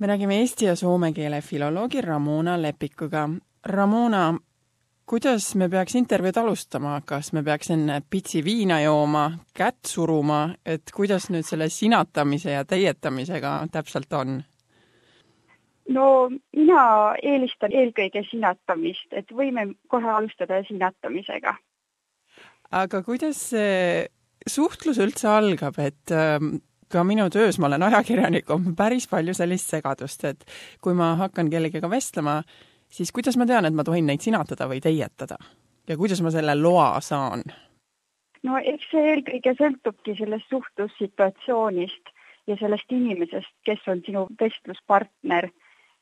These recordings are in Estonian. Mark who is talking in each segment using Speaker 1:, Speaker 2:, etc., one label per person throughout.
Speaker 1: me räägime eesti ja soome keele filoloogi Ramona Lepikuga. Ramona, kuidas me peaks intervjuud alustama, kas me peaks enne pitsi viina jooma, kätt suruma, et kuidas nüüd selle sinatamise ja teietamisega täpselt on?
Speaker 2: no mina eelistan eelkõige sinatamist, et võime kohe alustada sinatamisega.
Speaker 1: aga kuidas see suhtlus üldse algab, et ähm, ka minu töös, ma olen ajakirjanik, on päris palju sellist segadust, et kui ma hakkan kellegagi vestlema, siis kuidas ma tean, et ma tohin neid sinatada või teietada ja kuidas ma selle loa saan?
Speaker 2: no eks see eelkõige sõltubki sellest suhtlussituatsioonist ja sellest inimesest, kes on sinu vestluspartner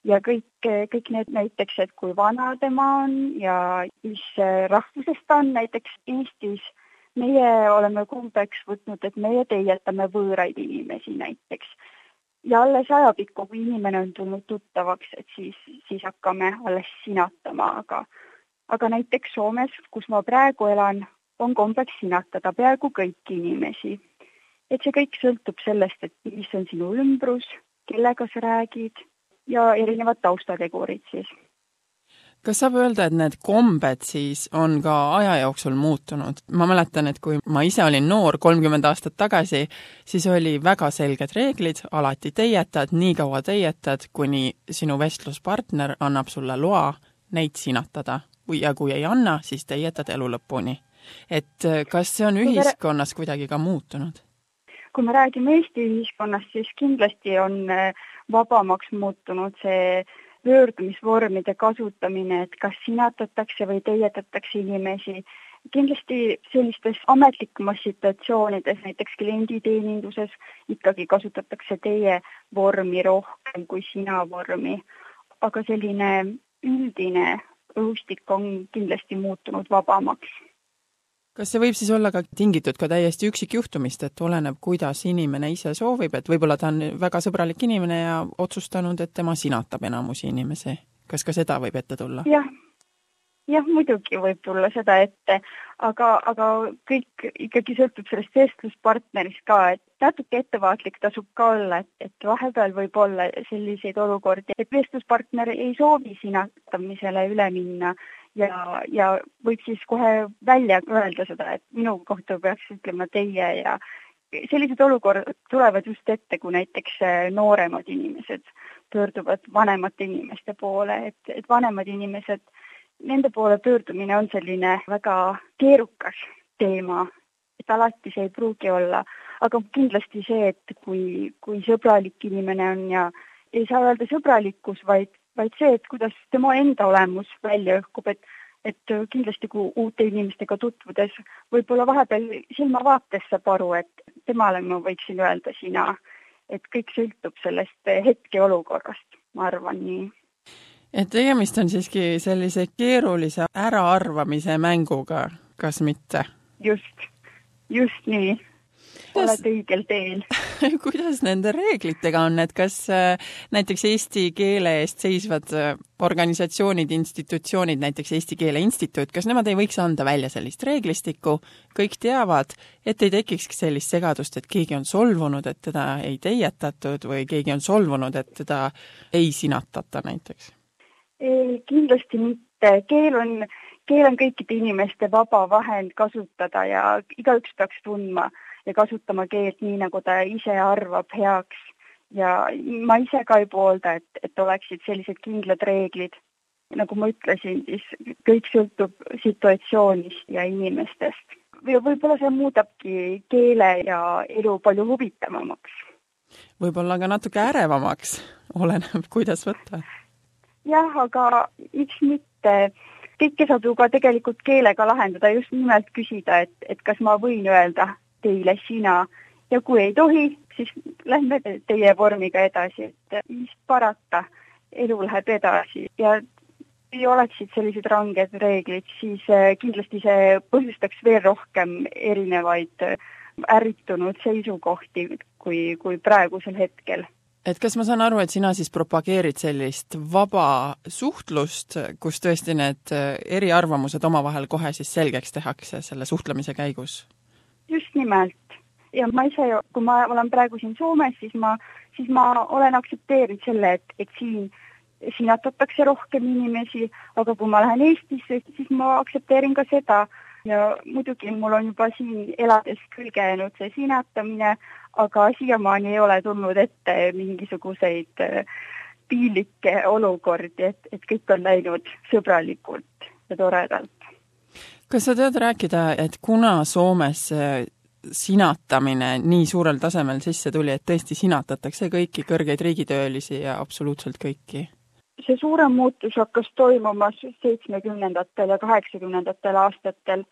Speaker 2: ja kõik, kõik need näiteks, et kui vana tema on ja mis rahvusest ta on, näiteks Eestis meie oleme kombeks võtnud, et meie teietame võõraid inimesi näiteks. ja alles ajapikku, kui inimene on tulnud tuttavaks, et siis, siis hakkame alles sinatama, aga aga näiteks Soomes, kus ma praegu elan, on kombeks sinatada peaaegu kõiki inimesi. et see kõik sõltub sellest, et mis on sinu ümbrus, kellega sa räägid ja erinevad taustategurid siis.
Speaker 1: Kas saab öelda, et need kombed siis on ka aja jooksul muutunud? ma mäletan, et kui ma ise olin noor, kolmkümmend aastat tagasi, siis oli väga selged reeglid, alati teietad, nii kaua teietad, kuni sinu vestluspartner annab sulle loa neid sinatada ja kui ei anna, siis teietad elu lõpuni. et kas see on ühiskonnas kuidagi ka muutunud?
Speaker 2: kui me räägime Eesti ühiskonnast, siis kindlasti on vabamaks muutunud see pöördumisvormide kasutamine, et kas sinatatakse või teietatakse inimesi. kindlasti sellistes ametlikumas situatsioonides, näiteks klienditeeninduses, ikkagi kasutatakse teie vormi rohkem kui sina vormi. aga selline üldine õhustik on kindlasti muutunud vabamaks
Speaker 1: kas see võib siis olla ka tingitud ka täiesti üksikjuhtumist, et oleneb, kuidas inimene ise soovib, et võib-olla ta on väga sõbralik inimene ja otsustanud, et tema sinatab enamusi inimesi. kas ka seda võib ette tulla?
Speaker 2: jah, jah, muidugi võib tulla seda ette, aga, aga kõik ikkagi sõltub sellest vestluspartnerist ka, et natuke ettevaatlik tasub ka olla, et, et vahepeal võib olla selliseid olukordi, et vestluspartner ei soovi sinatamisele üle minna ja, ja võib siis kohe välja öelda seda, et minu kohta peaks ütlema teie ja sellised olukorrad tulevad just ette, kui näiteks äh, nooremad inimesed pöörduvad vanemate inimeste poole, et, et vanemad inimesed, nende poole pöördumine on selline väga keerukas teema, et alati see ei pruugi olla, aga kindlasti see, et kui, kui sõbralik inimene on ja ei saa öelda sõbralikkus, vaid vaid see, et kuidas tema enda olemus välja õhkub, et et kindlasti, kui uute inimestega tutvudes võib-olla vahepeal silmavaates saab aru, et temale ma võiksin öelda sina, et kõik sõltub sellest hetkeolukorrast, ma arvan nii.
Speaker 1: et tegemist on siiski sellise keerulise äraarvamise mänguga, kas mitte?
Speaker 2: just, just nii oled õigel teel.
Speaker 1: kuidas nende reeglitega on, et kas äh, näiteks eesti keele eest seisvad äh, organisatsioonid, institutsioonid, näiteks Eesti Keele Instituut, kas nemad ei võiks anda välja sellist reeglistikku, kõik teavad, et ei tekikski sellist segadust, et keegi on solvunud, et teda ei teietatud või keegi on solvunud, et teda ei sinatata näiteks?
Speaker 2: ei, kindlasti mitte, keel on, keel on kõikide inimeste vaba vahend kasutada ja igaüks peaks tundma ja kasutama keelt nii, nagu ta ise arvab heaks. ja ma ise ka ei poolda, et, et oleksid sellised kindlad reeglid. nagu ma ütlesin, siis kõik sõltub situatsioonist ja inimestest. või võib-olla see muudabki keele ja elu palju huvitavamaks.
Speaker 1: võib-olla ka natuke ärevamaks, oleneb, kuidas võtta.
Speaker 2: jah, aga miks mitte kõike saab ju ka tegelikult keelega lahendada, just nimelt küsida, et, et kas ma võin öelda teile sina. Ja kui ei tohi, siis lähme teie vormiga edasi, et mis parata, elu läheb edasi. Ja kui oleksid sellised ranged reeglid, siis äh, kindlasti see põhjustaks veel rohkem erinevaid äh, ärritunud seisukohti kui, kui praegusel hetkel.
Speaker 1: Et kas ma saan aru, et sina siis propageerid sellist vaba suhtlust, kus tõesti need äh, eriarvamused omavahel kohe siis selgeks tehakse selle suhtlemise käigus?
Speaker 2: Just nimelt. ja ma ise, kui ma olen praegu siin Soomes, siis ma siis ma olen aktsepteerinud selle, et, et siin sinatatakse rohkem inimesi, aga kui ma lähen Eestisse, siis ma aktsepteerin ka seda ja muidugi mul on juba siin elades külge jäänud see sinatamine, aga siiamaani ei ole tulnud ette mingisuguseid piinlikke olukordi, et, et kõik on läinud sõbralikult ja toredalt.
Speaker 1: Kas sa tead rääkida, et kuna Soomes sinatamine nii suurel tasemel sisse tuli, et tõesti sinatatakse kõiki kõrgeid riigitöölisi ja absoluutselt kõiki?
Speaker 2: see suurem muutus hakkas toimuma seitsmekümnendatel ja kaheksakümnendatel aastatel,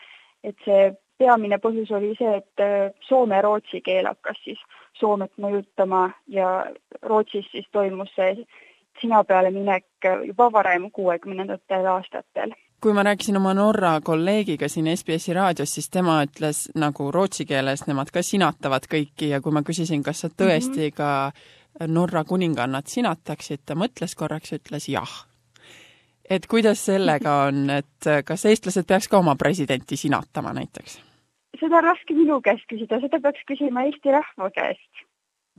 Speaker 2: et see peamine põhjus oli see, et äh, soome ja rootsi keel hakkas siis Soomet mõjutama ja Rootsis siis toimus see sina peale minek juba varem, kuuekümnendatel aastatel
Speaker 1: kui ma rääkisin oma Norra kolleegiga siin SBS-i raadios, siis tema ütles nagu rootsi keeles, nemad ka sinatavad kõiki ja kui ma küsisin, kas sa tõesti -hmm. ka Norra kuningannat sinataksid, ta mõtles korraks, ütles jah. et kuidas sellega on, et kas eestlased peaks ka oma presidenti sinatama näiteks?
Speaker 2: seda on raske minu käest küsida, seda peaks küsima Eesti rahva käest.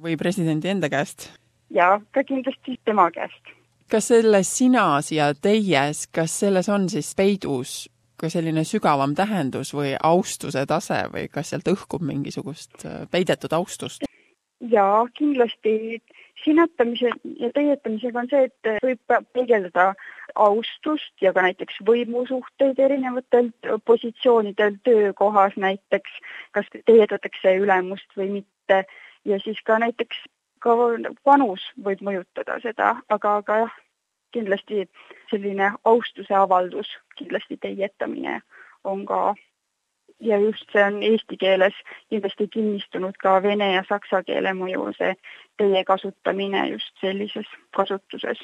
Speaker 1: või presidendi enda käest?
Speaker 2: jaa, ka kindlasti tema käest.
Speaker 1: Kas selles sinas ja teies, kas selles on siis peidus ka selline sügavam tähendus või austuse tase või kas sealt õhkub mingisugust äh, peidetud austust?
Speaker 2: jaa, kindlasti sinatamise ja teietamisega on see, et võib peegeldada austust ja ka näiteks võimusuhteid erinevatel positsioonidel töökohas näiteks, kas teietatakse ülemust või mitte ja siis ka näiteks ka vanus võib mõjutada seda, aga, aga jah, kindlasti selline austuse avaldus, kindlasti teietamine on ka ja just see on eesti keeles kindlasti kinnistunud ka vene ja saksa keele mõju, see teie kasutamine just sellises kasutuses.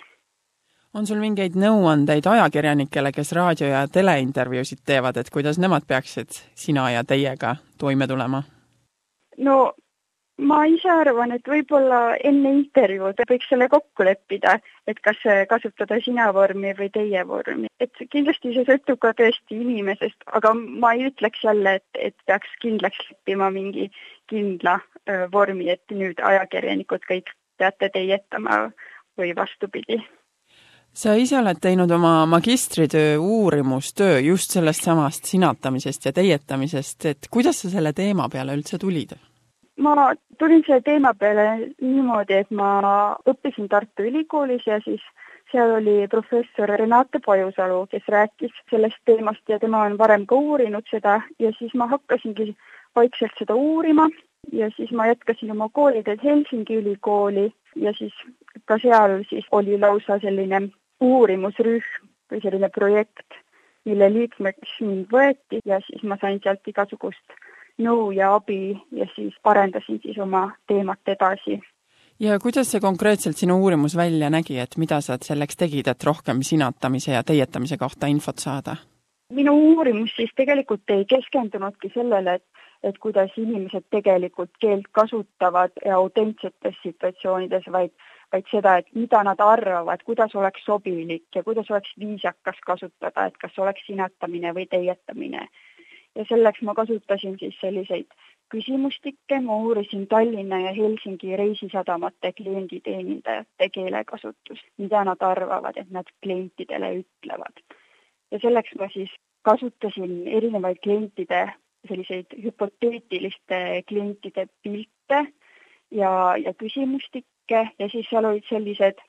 Speaker 1: on sul mingeid nõuandeid ajakirjanikele, kes raadio- ja teleintervjuusid teevad, et kuidas nemad peaksid sina ja teiega toime tulema?
Speaker 2: no ma ise arvan, et võib-olla enne intervjuud võiks selle kokku leppida, et kas kasutada sina vormi või teie vormi. et kindlasti see sõltub ka tõesti inimesest, aga ma ei ütleks jälle, et, et peaks kindlaks leppima mingi kindla vormi, et nüüd ajakirjanikud kõik peate teietama või vastupidi
Speaker 1: sa ise oled teinud oma magistritöö uurimustöö just sellest samast sinatamisest ja teietamisest, et kuidas sa selle teema peale üldse tulid?
Speaker 2: Ma tulin selle teema peale niimoodi, et ma õppisin Tartu Ülikoolis ja siis seal oli professor Renate Pajusalu, kes rääkis sellest teemast ja tema on varem ka uurinud seda ja siis ma hakkasingi vaikselt seda uurima ja siis ma jätkasin oma koolidel Helsingi ülikooli ja siis ka seal siis oli lausa selline uurimusrühm või selline projekt, mille liikmeks mind võeti ja siis ma sain sealt igasugust nõu ja abi ja siis arendasin siis oma teemat edasi.
Speaker 1: ja kuidas see konkreetselt sinu uurimus välja nägi, et mida sa selleks tegid, et rohkem sinatamise ja teietamise kohta infot saada?
Speaker 2: minu uurimus siis tegelikult ei keskendunudki sellele, et et kuidas inimesed tegelikult keelt kasutavad autentsetes situatsioonides, vaid vaid seda, et mida nad arvavad, kuidas oleks sobilik ja kuidas oleks viisakas kasutada, et kas oleks sinatamine või teietamine ja selleks ma kasutasin siis selliseid küsimustikke, ma uurisin Tallinna ja Helsingi reisisadamate klienditeenindajate keelekasutust, mida nad arvavad, et nad klientidele ütlevad. ja selleks ma siis kasutasin erinevaid klientide selliseid hüpoteetiliste klientide pilte ja, ja küsimustikke. Ja siis seal olid sellised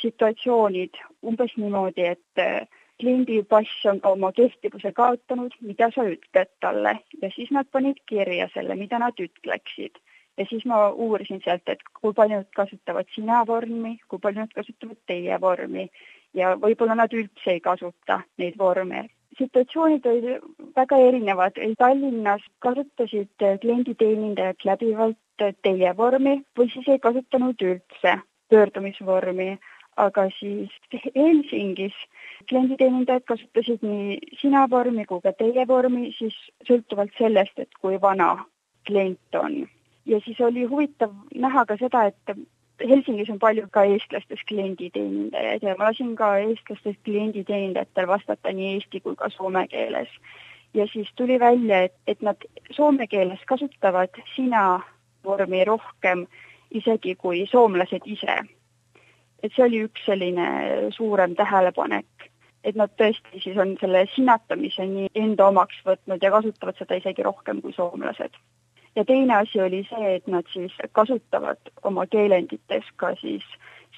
Speaker 2: situatsioonid. Umbes niimoodi, et kliendipass on ka oma kehtivuse kaotanud, mida sa ütled talle ja siis nad panid kirja selle, mida nad ütleksid. ja siis ma uurisin sealt, et kui palju nad kasutavad sina vormi, kui palju nad kasutavad teie vormi ja võib-olla nad üldse ei kasuta neid vorme. situatsioonid olid väga erinevad, Tallinnas kasutasid klienditeenindajad läbivalt teie vormi või siis ei kasutanud üldse pöördumisvormi aga siis Helsingis klienditeenindajad kasutasid nii sina vormi kui ka teie vormi, siis sõltuvalt sellest, et kui vana klient on. ja siis oli huvitav näha ka seda, et Helsingis on palju ka eestlastest klienditeenindajaid ja ma lasin ka eestlastest klienditeenindajatel vastata nii eesti kui ka soome keeles. ja siis tuli välja, et, et nad soome keeles kasutavad sina vormi rohkem isegi kui soomlased ise. Et see oli üks selline suurem tähelepanek, et nad tõesti siis on selle sinatamise nii enda omaks võtnud ja kasutavad seda isegi rohkem kui soomlased. ja teine asi oli see, et nad siis kasutavad oma keelendites ka siis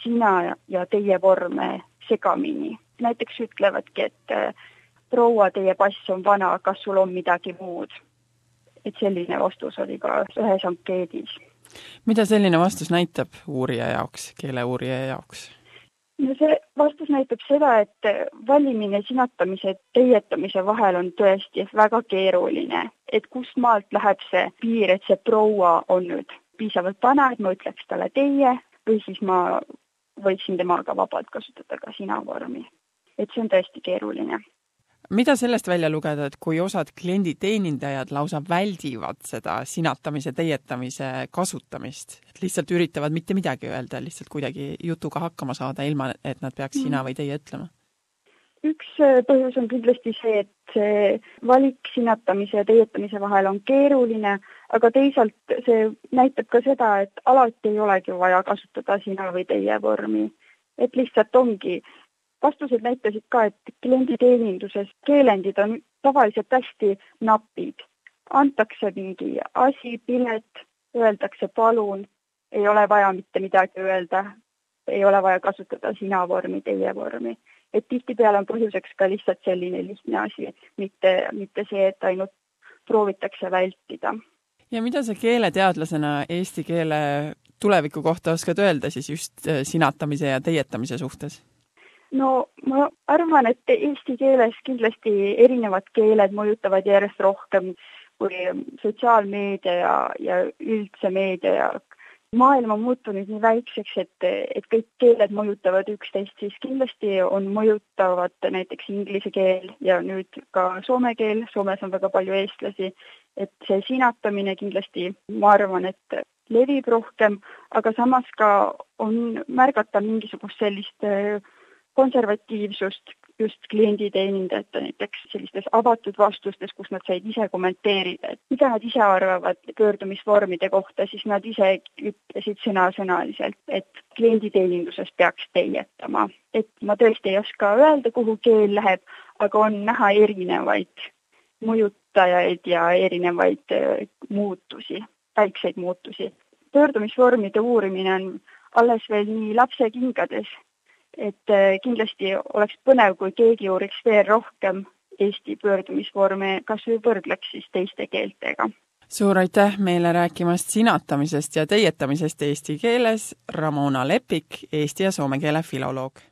Speaker 2: sina ja teie vorme segamini. näiteks ütlevadki, et proua, teie pass on vana, kas sul on midagi muud? et selline vastus oli ka ühes ankeedis.
Speaker 1: Mida selline vastus näitab uurija jaoks, keeleuurija jaoks?
Speaker 2: no see vastus näitab seda, et valimine sinatamise, teietamise vahel on tõesti väga keeruline, et kust maalt läheb see piir, et see proua on nüüd piisavalt vana, et ma ütleks talle teie või siis ma võiksin temaga vabalt kasutada ka sina vormi. et see on tõesti keeruline
Speaker 1: mida sellest välja lugeda, et kui osad klienditeenindajad lausa väldivad seda sinatamise, teietamise kasutamist, et lihtsalt üritavad mitte midagi öelda, lihtsalt kuidagi jutuga hakkama saada, ilma et nad peaks sina või teie ütlema?
Speaker 2: üks äh, põhjus on kindlasti see, et see valik sinatamise ja teietamise vahel on keeruline, aga teisalt see näitab ka seda, et alati ei olegi vaja kasutada sina või teie vormi. et lihtsalt ongi vastused näitasid ka, et klienditeeninduses keelendid on tavaliselt hästi napid. antakse mingi asi, pilet, öeldakse palun, ei ole vaja mitte midagi öelda, ei ole vaja kasutada sina vormi, teie vormi. et tihtipeale on põhjuseks ka lihtsalt selline lihtne asi, mitte, mitte see, et ainult proovitakse vältida.
Speaker 1: ja mida sa keeleteadlasena eesti keele tuleviku kohta oskad öelda siis just äh, sinatamise ja teietamise suhtes?
Speaker 2: No ma arvan, et eesti keeles kindlasti erinevad keeled mõjutavad järjest rohkem kui sotsiaalmeedia ja, ja üldse meedia ja maailm on muutunud nii väikseks, et, et kõik keeled mõjutavad üksteist, siis kindlasti on mõjutavad näiteks inglise keel ja nüüd ka soome keel, Soomes on väga palju eestlasi, et see sinatamine kindlasti, ma arvan, et levib rohkem, aga samas ka on märgata mingisugust sellist konservatiivsust just klienditeenindajate näiteks sellistes avatud vastustes, kus nad said ise kommenteerida, et mida nad ise arvavad pöördumisvormide kohta, siis nad ise ütlesid sõnasõnaliselt, et klienditeeninduses peaks teietama. et ma tõesti ei oska öelda, kuhu keel läheb, aga on näha erinevaid mõjutajaid ja erinevaid äh, muutusi, väikseid muutusi. pöördumisvormide uurimine on alles veel nii lapsekingades et äh, kindlasti oleks põnev, kui keegi uuriks veel rohkem Eesti pöördumisvorme, kas või võrdleks siis teiste keeltega.
Speaker 1: suur aitäh meile rääkimast sinatamisest ja teietamisest eesti keeles, Ramona Lepik, eesti ja soome keele filoloog